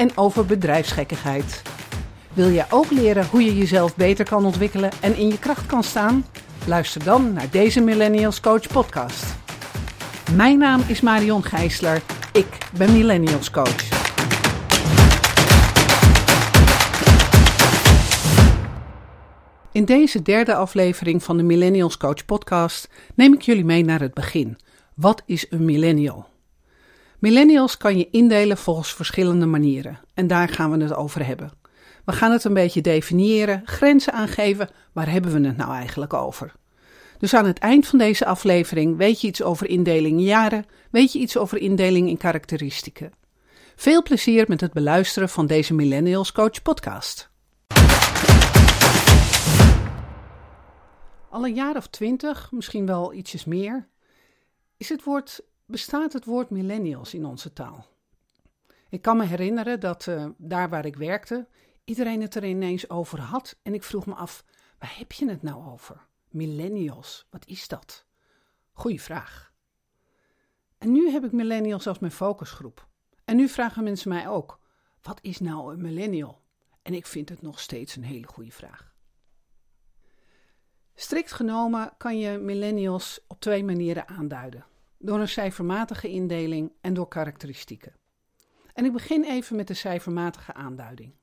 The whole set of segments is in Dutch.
en over bedrijfsgekkigheid. Wil jij ook leren hoe je jezelf beter kan ontwikkelen en in je kracht kan staan? Luister dan naar deze Millennials Coach podcast. Mijn naam is Marion Gijsler. Ik ben Millennials Coach. In deze derde aflevering van de Millennials Coach podcast neem ik jullie mee naar het begin. Wat is een millennial? Millennials kan je indelen volgens verschillende manieren en daar gaan we het over hebben. We gaan het een beetje definiëren, grenzen aangeven, waar hebben we het nou eigenlijk over? Dus aan het eind van deze aflevering weet je iets over indeling in jaren, weet je iets over indeling in karakteristieken. Veel plezier met het beluisteren van deze Millennials Coach podcast. Al een jaar of twintig, misschien wel ietsjes meer, is het woord, bestaat het woord millennials in onze taal. Ik kan me herinneren dat uh, daar waar ik werkte, iedereen het er ineens over had en ik vroeg me af, waar heb je het nou over? Millennials, wat is dat? Goeie vraag. En nu heb ik millennials als mijn focusgroep. En nu vragen mensen mij ook, wat is nou een millennial? En ik vind het nog steeds een hele goede vraag. Strikt genomen kan je millennials op twee manieren aanduiden: door een cijfermatige indeling en door karakteristieken. En ik begin even met de cijfermatige aanduiding.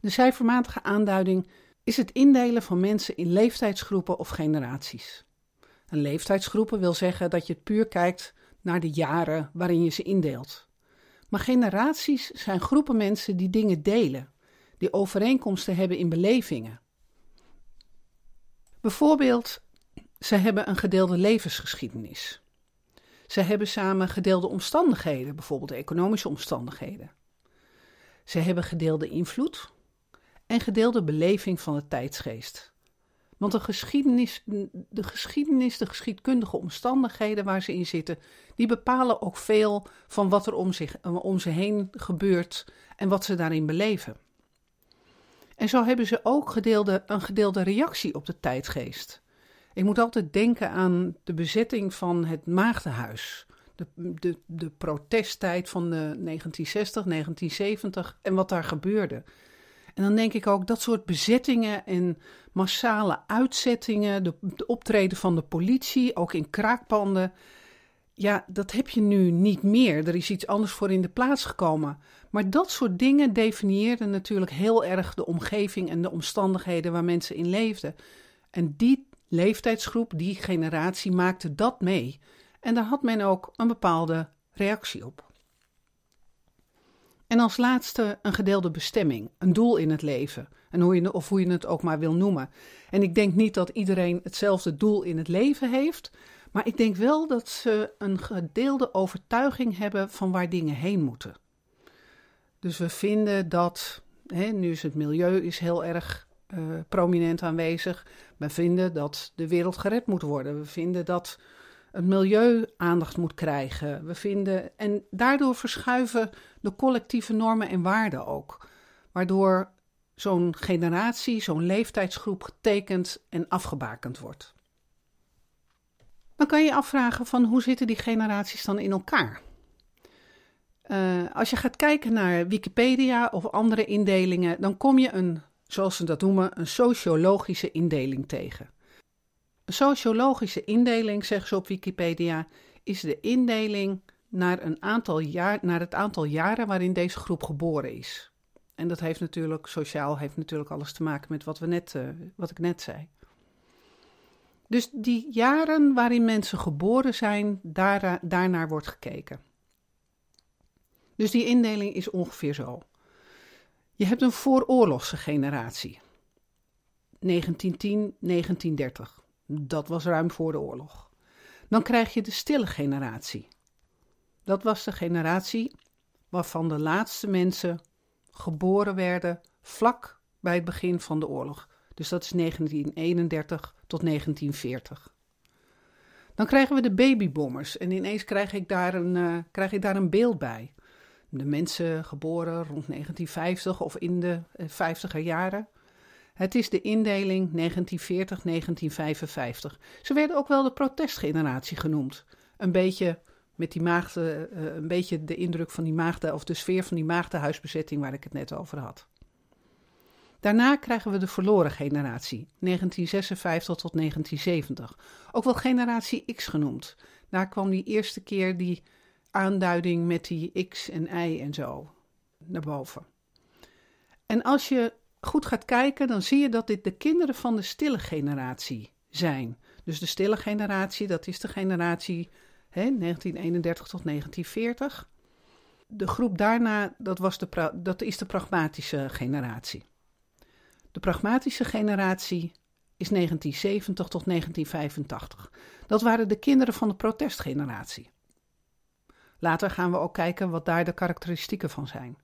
De cijfermatige aanduiding is het indelen van mensen in leeftijdsgroepen of generaties. Een leeftijdsgroepen wil zeggen dat je puur kijkt naar de jaren waarin je ze indeelt. Maar generaties zijn groepen mensen die dingen delen, die overeenkomsten hebben in belevingen Bijvoorbeeld, ze hebben een gedeelde levensgeschiedenis. Ze hebben samen gedeelde omstandigheden, bijvoorbeeld economische omstandigheden. Ze hebben gedeelde invloed en gedeelde beleving van de tijdsgeest. Want de geschiedenis, de geschiedenis, de geschiedkundige omstandigheden waar ze in zitten, die bepalen ook veel van wat er om, zich, om ze heen gebeurt en wat ze daarin beleven. En zo hebben ze ook gedeelde, een gedeelde reactie op de tijdgeest. Ik moet altijd denken aan de bezetting van het Maagdenhuis. De, de, de protesttijd van de 1960, 1970 en wat daar gebeurde. En dan denk ik ook dat soort bezettingen en massale uitzettingen, de, de optreden van de politie, ook in kraakpanden. Ja, dat heb je nu niet meer. Er is iets anders voor in de plaats gekomen. Maar dat soort dingen definieerden natuurlijk heel erg de omgeving en de omstandigheden waar mensen in leefden. En die leeftijdsgroep, die generatie maakte dat mee. En daar had men ook een bepaalde reactie op. En als laatste een gedeelde bestemming, een doel in het leven. En hoe je, of hoe je het ook maar wil noemen. En ik denk niet dat iedereen hetzelfde doel in het leven heeft. Maar ik denk wel dat ze een gedeelde overtuiging hebben van waar dingen heen moeten. Dus we vinden dat, hè, nu is het milieu is heel erg uh, prominent aanwezig. We vinden dat de wereld gered moet worden. We vinden dat het milieu aandacht moet krijgen. We vinden, en daardoor verschuiven de collectieve normen en waarden ook. Waardoor zo'n generatie, zo'n leeftijdsgroep getekend en afgebakend wordt. Dan kan je je afvragen van hoe zitten die generaties dan in elkaar? Uh, als je gaat kijken naar Wikipedia of andere indelingen, dan kom je een, zoals ze dat noemen, een sociologische indeling tegen. Een sociologische indeling, zeggen ze op Wikipedia, is de indeling naar, een aantal jaar, naar het aantal jaren waarin deze groep geboren is. En dat heeft natuurlijk, sociaal heeft natuurlijk alles te maken met wat, we net, uh, wat ik net zei. Dus die jaren waarin mensen geboren zijn, daar, daarnaar wordt gekeken. Dus die indeling is ongeveer zo. Je hebt een vooroorlogse generatie. 1910, 1930. Dat was ruim voor de oorlog. Dan krijg je de stille generatie. Dat was de generatie waarvan de laatste mensen geboren werden vlak bij het begin van de oorlog. Dus dat is 1931 tot 1940. Dan krijgen we de babybombers en ineens krijg ik daar een, uh, krijg ik daar een beeld bij. De mensen geboren rond 1950 of in de 50er eh, jaren. Het is de indeling 1940-1955. Ze werden ook wel de protestgeneratie genoemd. Een beetje met die maagden, uh, een beetje de indruk van die maagden, of de sfeer van die maagdenhuisbezetting waar ik het net over had. Daarna krijgen we de verloren generatie, 1956 tot 1970. Ook wel generatie X genoemd. Daar kwam die eerste keer die aanduiding met die X en Y en zo naar boven. En als je goed gaat kijken, dan zie je dat dit de kinderen van de stille generatie zijn. Dus de stille generatie, dat is de generatie hè, 1931 tot 1940. De groep daarna, dat, was de, dat is de pragmatische generatie. De pragmatische generatie is 1970 tot 1985. Dat waren de kinderen van de protestgeneratie. Later gaan we ook kijken wat daar de karakteristieken van zijn.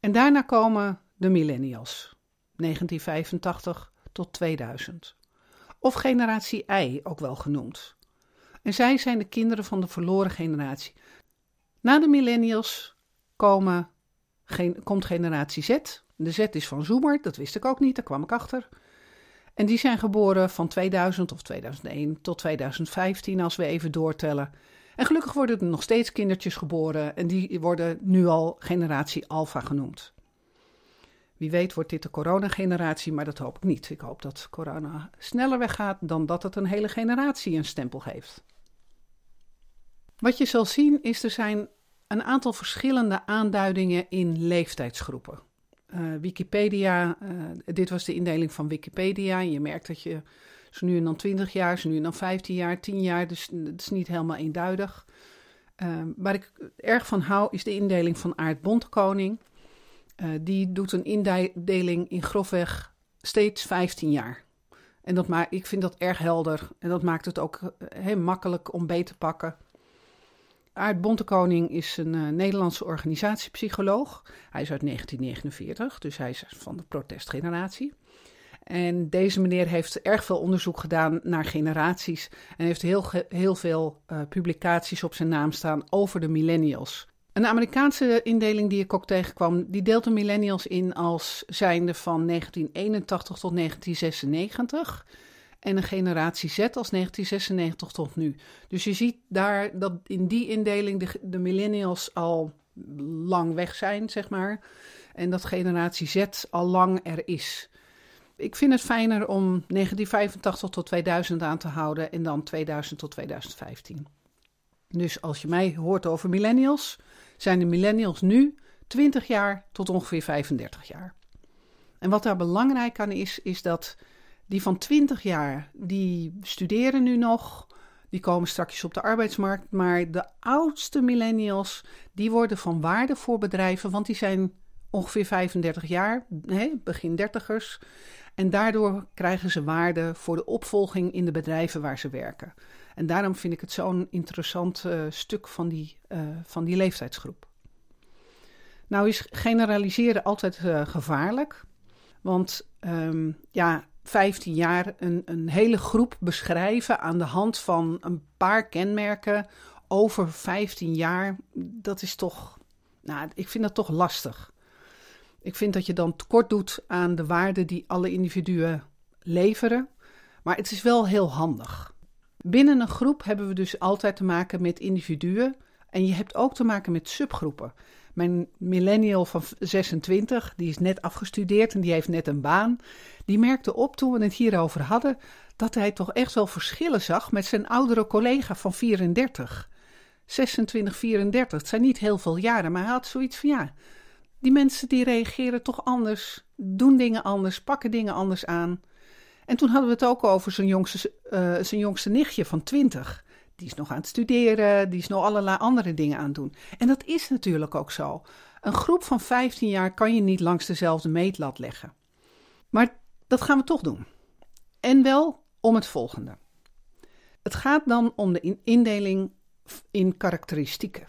En daarna komen de millennials, 1985 tot 2000. Of generatie I ook wel genoemd. En zij zijn de kinderen van de verloren generatie. Na de millennials komen, komt generatie Z. De Z is van Zoomer, dat wist ik ook niet, daar kwam ik achter. En die zijn geboren van 2000 of 2001 tot 2015, als we even doortellen. En gelukkig worden er nog steeds kindertjes geboren en die worden nu al generatie Alpha genoemd. Wie weet wordt dit de coronageneratie, maar dat hoop ik niet. Ik hoop dat corona sneller weggaat dan dat het een hele generatie een stempel geeft. Wat je zal zien is er zijn een aantal verschillende aanduidingen in leeftijdsgroepen. Uh, Wikipedia, uh, dit was de indeling van Wikipedia. Je merkt dat je nu en dan 20 jaar, nu en dan 15 jaar, 10 jaar, dus het is niet helemaal eenduidig. Uh, waar ik erg van hou is de indeling van Aard Bontekoning. Uh, die doet een indeling in grofweg steeds 15 jaar. En dat maakt, ik vind dat erg helder en dat maakt het ook heel makkelijk om beter te pakken. Aart Bontekoning is een uh, Nederlandse organisatiepsycholoog. Hij is uit 1949, dus hij is van de protestgeneratie. En deze meneer heeft erg veel onderzoek gedaan naar generaties en heeft heel, heel veel uh, publicaties op zijn naam staan over de millennials. Een Amerikaanse indeling die ik ook tegenkwam, die deelt de millennials in als zijnde van 1981 tot 1996 en een generatie Z als 1996 tot nu. Dus je ziet daar dat in die indeling de, de millennials al lang weg zijn, zeg maar. En dat generatie Z al lang er is. Ik vind het fijner om 1985 tot 2000 aan te houden en dan 2000 tot 2015. Dus als je mij hoort over millennials, zijn de millennials nu 20 jaar tot ongeveer 35 jaar. En wat daar belangrijk aan is, is dat die van 20 jaar, die studeren nu nog, die komen straks op de arbeidsmarkt, maar de oudste millennials, die worden van waarde voor bedrijven, want die zijn ongeveer 35 jaar, begin dertigers. En daardoor krijgen ze waarde voor de opvolging in de bedrijven waar ze werken. En daarom vind ik het zo'n interessant uh, stuk van die, uh, van die leeftijdsgroep. Nou is generaliseren altijd uh, gevaarlijk. Want um, ja, 15 jaar een, een hele groep beschrijven aan de hand van een paar kenmerken over 15 jaar, dat is toch, nou, ik vind dat toch lastig. Ik vind dat je dan tekort doet aan de waarde die alle individuen leveren, maar het is wel heel handig. Binnen een groep hebben we dus altijd te maken met individuen en je hebt ook te maken met subgroepen. Mijn millennial van 26, die is net afgestudeerd en die heeft net een baan. Die merkte op toen we het hierover hadden dat hij toch echt wel verschillen zag met zijn oudere collega van 34. 26, 34. Het zijn niet heel veel jaren, maar hij had zoiets van ja. Die mensen die reageren toch anders, doen dingen anders, pakken dingen anders aan. En toen hadden we het ook over zijn jongste, uh, zijn jongste nichtje van 20. Die is nog aan het studeren, die is nog allerlei andere dingen aan het doen. En dat is natuurlijk ook zo. Een groep van 15 jaar kan je niet langs dezelfde meetlat leggen. Maar dat gaan we toch doen. En wel om het volgende. Het gaat dan om de indeling in karakteristieken.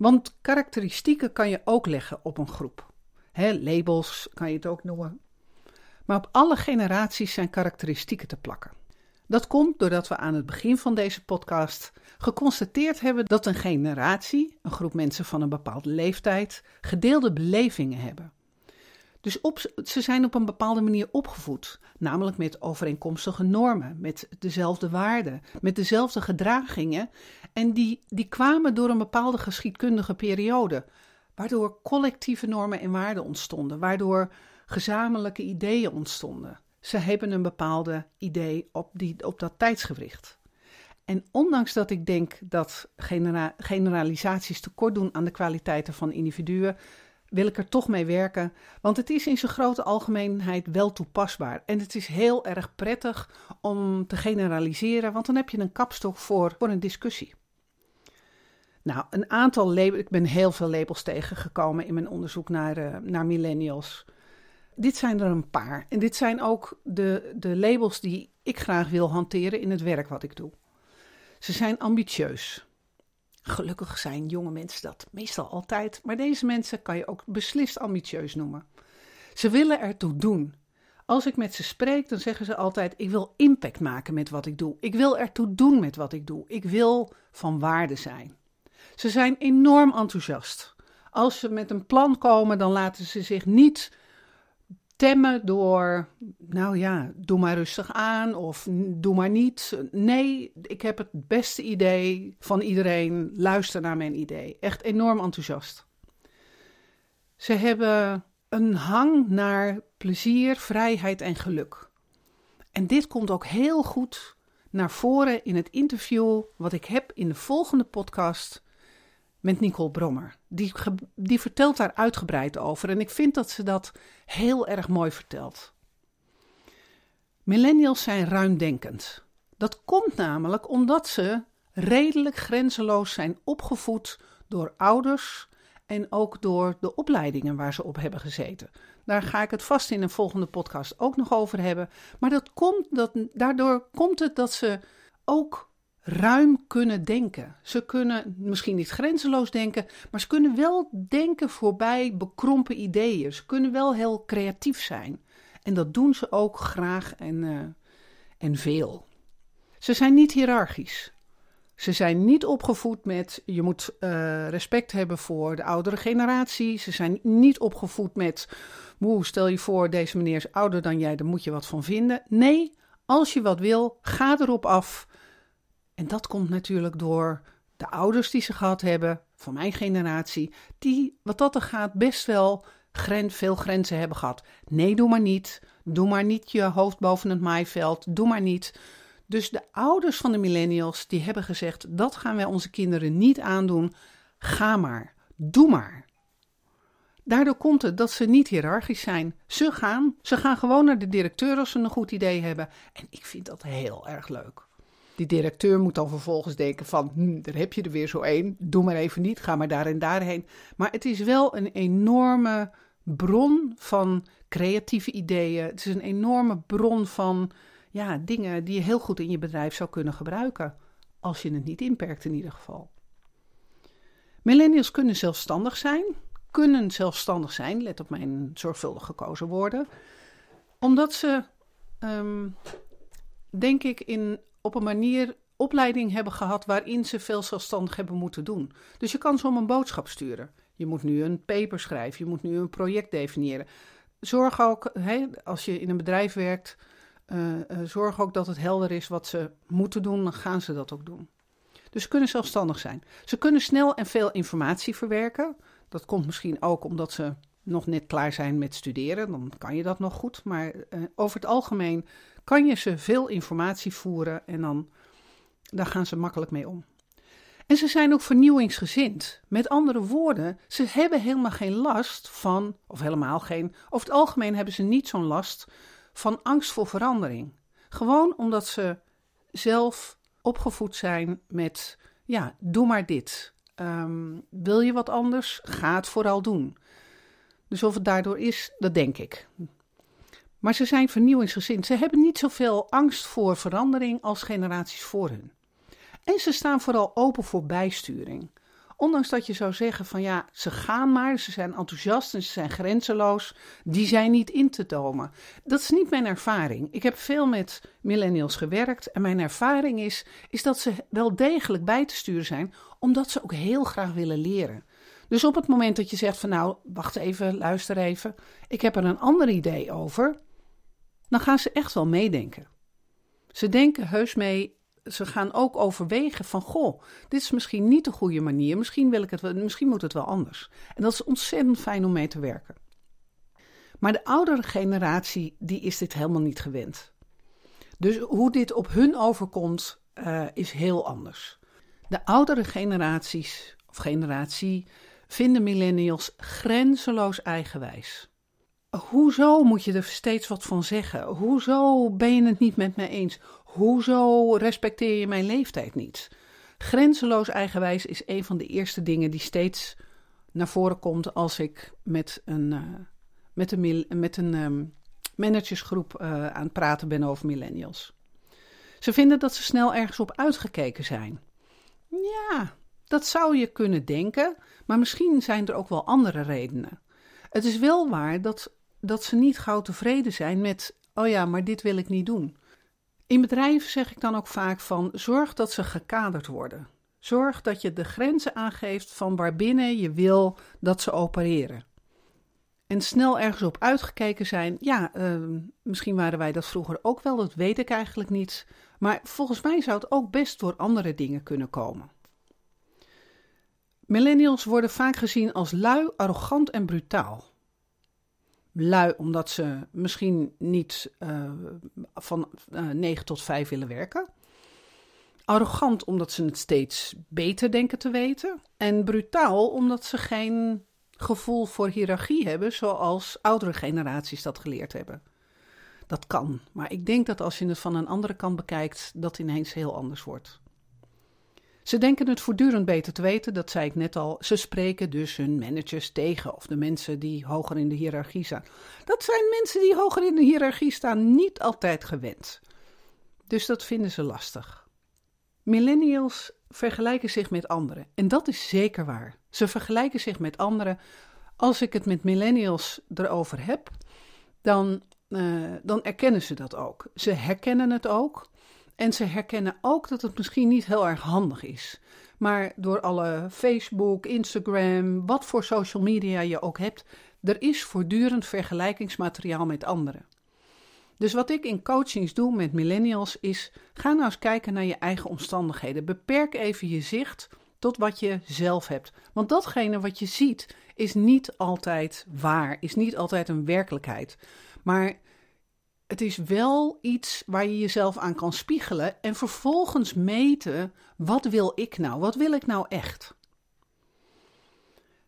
Want karakteristieken kan je ook leggen op een groep. Labels kan je het ook noemen. Maar op alle generaties zijn karakteristieken te plakken. Dat komt doordat we aan het begin van deze podcast geconstateerd hebben dat een generatie, een groep mensen van een bepaalde leeftijd, gedeelde belevingen hebben. Dus op, ze zijn op een bepaalde manier opgevoed, namelijk met overeenkomstige normen, met dezelfde waarden, met dezelfde gedragingen. En die, die kwamen door een bepaalde geschiedkundige periode, waardoor collectieve normen en waarden ontstonden, waardoor gezamenlijke ideeën ontstonden. Ze hebben een bepaalde idee op, die, op dat tijdsgewricht. En ondanks dat ik denk dat genera generalisaties tekort doen aan de kwaliteiten van individuen, wil ik er toch mee werken. Want het is in zijn grote algemeenheid wel toepasbaar. En het is heel erg prettig om te generaliseren, want dan heb je een kapstok voor, voor een discussie. Nou, een aantal labels. Ik ben heel veel labels tegengekomen in mijn onderzoek naar, uh, naar millennials. Dit zijn er een paar. En dit zijn ook de, de labels die ik graag wil hanteren in het werk wat ik doe. Ze zijn ambitieus. Gelukkig zijn jonge mensen dat meestal altijd, maar deze mensen kan je ook beslist ambitieus noemen. Ze willen ertoe doen. Als ik met ze spreek, dan zeggen ze altijd: Ik wil impact maken met wat ik doe. Ik wil ertoe doen met wat ik doe. Ik wil van waarde zijn. Ze zijn enorm enthousiast. Als ze met een plan komen, dan laten ze zich niet temmen door, nou ja, doe maar rustig aan of doe maar niet. Nee, ik heb het beste idee van iedereen. Luister naar mijn idee. Echt enorm enthousiast. Ze hebben een hang naar plezier, vrijheid en geluk. En dit komt ook heel goed naar voren in het interview wat ik heb in de volgende podcast met Nicole Brommer. Die, die vertelt daar uitgebreid over en ik vind dat ze dat heel erg mooi vertelt. Millennials zijn ruimdenkend. Dat komt namelijk omdat ze redelijk grenzeloos zijn opgevoed door ouders en ook door de opleidingen waar ze op hebben gezeten. Daar ga ik het vast in een volgende podcast ook nog over hebben. Maar dat komt, dat, daardoor komt het dat ze ook ruim kunnen denken. Ze kunnen misschien niet grenzeloos denken, maar ze kunnen wel denken voorbij bekrompen ideeën. Ze kunnen wel heel creatief zijn. En dat doen ze ook graag en, uh, en veel. Ze zijn niet hiërarchisch. Ze zijn niet opgevoed met je moet uh, respect hebben voor de oudere generatie. Ze zijn niet opgevoed met moe, stel je voor, deze meneer is ouder dan jij, daar moet je wat van vinden. Nee, als je wat wil, ga erop af. En dat komt natuurlijk door de ouders die ze gehad hebben, van mijn generatie, die wat dat er gaat best wel gren, veel grenzen hebben gehad. Nee, doe maar niet. Doe maar niet je hoofd boven het maaiveld. Doe maar niet. Dus de ouders van de millennials die hebben gezegd: dat gaan wij onze kinderen niet aandoen. Ga maar. Doe maar. Daardoor komt het dat ze niet hiërarchisch zijn. Ze gaan, ze gaan gewoon naar de directeur als ze een goed idee hebben. En ik vind dat heel erg leuk. Die directeur moet dan vervolgens denken van, hm, daar heb je er weer zo één, doe maar even niet, ga maar daar en daarheen. Maar het is wel een enorme bron van creatieve ideeën. Het is een enorme bron van ja, dingen die je heel goed in je bedrijf zou kunnen gebruiken. Als je het niet inperkt in ieder geval. Millennials kunnen zelfstandig zijn. Kunnen zelfstandig zijn, let op mijn zorgvuldig gekozen woorden. Omdat ze, ehm, denk ik, in op een manier opleiding hebben gehad waarin ze veel zelfstandig hebben moeten doen. Dus je kan om een boodschap sturen. Je moet nu een paper schrijven, je moet nu een project definiëren. Zorg ook, als je in een bedrijf werkt, uh, uh, zorg ook dat het helder is wat ze moeten doen, dan gaan ze dat ook doen. Dus ze kunnen zelfstandig zijn. Ze kunnen snel en veel informatie verwerken. Dat komt misschien ook omdat ze nog net klaar zijn met studeren, dan kan je dat nog goed. Maar uh, over het algemeen kan je ze veel informatie voeren en dan daar gaan ze makkelijk mee om. En ze zijn ook vernieuwingsgezind. Met andere woorden, ze hebben helemaal geen last van, of helemaal geen, over het algemeen hebben ze niet zo'n last van angst voor verandering. Gewoon omdat ze zelf opgevoed zijn met, ja, doe maar dit. Um, wil je wat anders? Ga het vooral doen. Dus of het daardoor is, dat denk ik. Maar ze zijn vernieuwingsgezind. Ze hebben niet zoveel angst voor verandering als generaties voor hun. En ze staan vooral open voor bijsturing. ondanks dat je zou zeggen van ja, ze gaan maar, ze zijn enthousiast en ze zijn grenzeloos, die zijn niet in te tomen. Dat is niet mijn ervaring. Ik heb veel met millennials gewerkt en mijn ervaring is, is dat ze wel degelijk bij te sturen zijn, omdat ze ook heel graag willen leren. Dus op het moment dat je zegt van nou, wacht even, luister even, ik heb er een ander idee over, dan gaan ze echt wel meedenken. Ze denken heus mee, ze gaan ook overwegen van goh, dit is misschien niet de goede manier, misschien, wil ik het, misschien moet het wel anders. En dat is ontzettend fijn om mee te werken. Maar de oudere generatie, die is dit helemaal niet gewend. Dus hoe dit op hun overkomt, uh, is heel anders. De oudere generaties, of generatie, vinden millennials grenzeloos eigenwijs. Hoezo moet je er steeds wat van zeggen? Hoezo ben je het niet met mij eens? Hoezo respecteer je mijn leeftijd niet? Grenzeloos eigenwijs is een van de eerste dingen die steeds naar voren komt als ik met een, uh, met een, met een um, managersgroep uh, aan het praten ben over millennials. Ze vinden dat ze snel ergens op uitgekeken zijn. Ja, dat zou je kunnen denken, maar misschien zijn er ook wel andere redenen. Het is wel waar dat, dat ze niet gauw tevreden zijn met: oh ja, maar dit wil ik niet doen. In bedrijven zeg ik dan ook vaak van: zorg dat ze gekaderd worden. Zorg dat je de grenzen aangeeft van waarbinnen je wil dat ze opereren. En snel ergens op uitgekeken zijn. Ja, uh, misschien waren wij dat vroeger ook wel, dat weet ik eigenlijk niet. Maar volgens mij zou het ook best door andere dingen kunnen komen. Millennials worden vaak gezien als lui, arrogant en brutaal. Lui omdat ze misschien niet uh, van uh, eh, 9 tot 5 willen werken. Arrogant omdat ze het steeds beter denken te weten. En brutaal omdat ze geen gevoel voor hiërarchie hebben zoals oudere generaties dat geleerd hebben. Dat kan, maar ik denk dat als je het van een andere kant bekijkt, dat ineens heel anders wordt. Ze denken het voortdurend beter te weten, dat zei ik net al. Ze spreken dus hun managers tegen of de mensen die hoger in de hiërarchie staan. Dat zijn mensen die hoger in de hiërarchie staan niet altijd gewend. Dus dat vinden ze lastig. Millennials vergelijken zich met anderen. En dat is zeker waar. Ze vergelijken zich met anderen. Als ik het met millennials erover heb, dan, uh, dan erkennen ze dat ook. Ze herkennen het ook. En ze herkennen ook dat het misschien niet heel erg handig is. Maar door alle Facebook, Instagram, wat voor social media je ook hebt, er is voortdurend vergelijkingsmateriaal met anderen. Dus wat ik in coachings doe met millennials is: ga nou eens kijken naar je eigen omstandigheden. Beperk even je zicht tot wat je zelf hebt. Want datgene wat je ziet is niet altijd waar, is niet altijd een werkelijkheid. Maar het is wel iets waar je jezelf aan kan spiegelen en vervolgens meten: wat wil ik nou? Wat wil ik nou echt?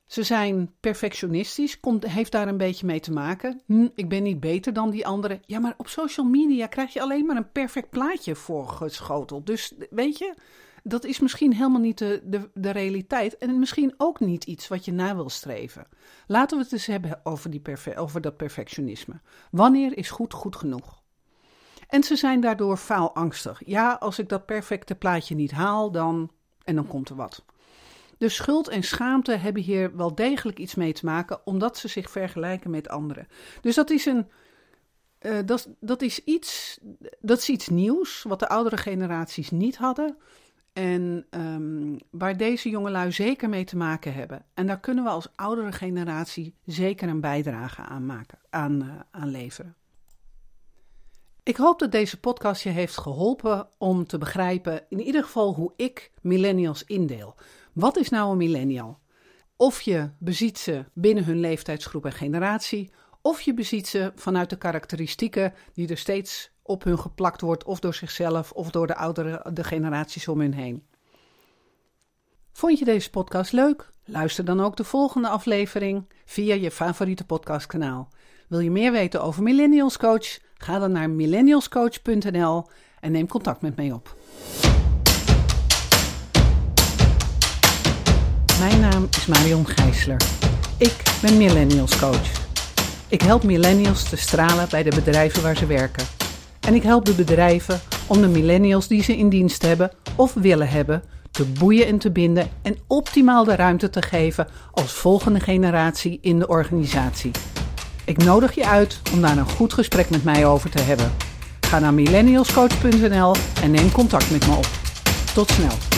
Ze zijn perfectionistisch, komt, heeft daar een beetje mee te maken. Hm, ik ben niet beter dan die anderen. Ja, maar op social media krijg je alleen maar een perfect plaatje voorgeschoteld. Dus weet je, dat is misschien helemaal niet de, de, de realiteit en misschien ook niet iets wat je na wil streven. Laten we het eens hebben over, die over dat perfectionisme. Wanneer is goed goed genoeg? En ze zijn daardoor faalangstig. Ja, als ik dat perfecte plaatje niet haal, dan. en dan komt er wat. Dus schuld en schaamte hebben hier wel degelijk iets mee te maken, omdat ze zich vergelijken met anderen. Dus dat is een. Uh, dat, dat, is iets, dat is iets nieuws, wat de oudere generaties niet hadden. En um, waar deze jongelui zeker mee te maken hebben. En daar kunnen we als oudere generatie zeker een bijdrage aan, maken, aan, uh, aan leveren. Ik hoop dat deze podcast je heeft geholpen om te begrijpen, in ieder geval hoe ik millennials indeel. Wat is nou een millennial? Of je beziet ze binnen hun leeftijdsgroep en generatie, of je beziet ze vanuit de karakteristieken die er steeds op hun geplakt wordt, of door zichzelf of door de oudere de generaties om hun heen. Vond je deze podcast leuk? Luister dan ook de volgende aflevering via je favoriete podcastkanaal. Wil je meer weten over Millennials Coach? Ga dan naar millennialscoach.nl en neem contact met mij op. Mijn naam is Marion Gijsler. Ik ben Millennials Coach. Ik help millennials te stralen bij de bedrijven waar ze werken. En ik help de bedrijven om de millennials die ze in dienst hebben of willen hebben te boeien en te binden en optimaal de ruimte te geven als volgende generatie in de organisatie. Ik nodig je uit om daar een goed gesprek met mij over te hebben. Ga naar millennialscoach.nl en neem contact met me op. Tot snel.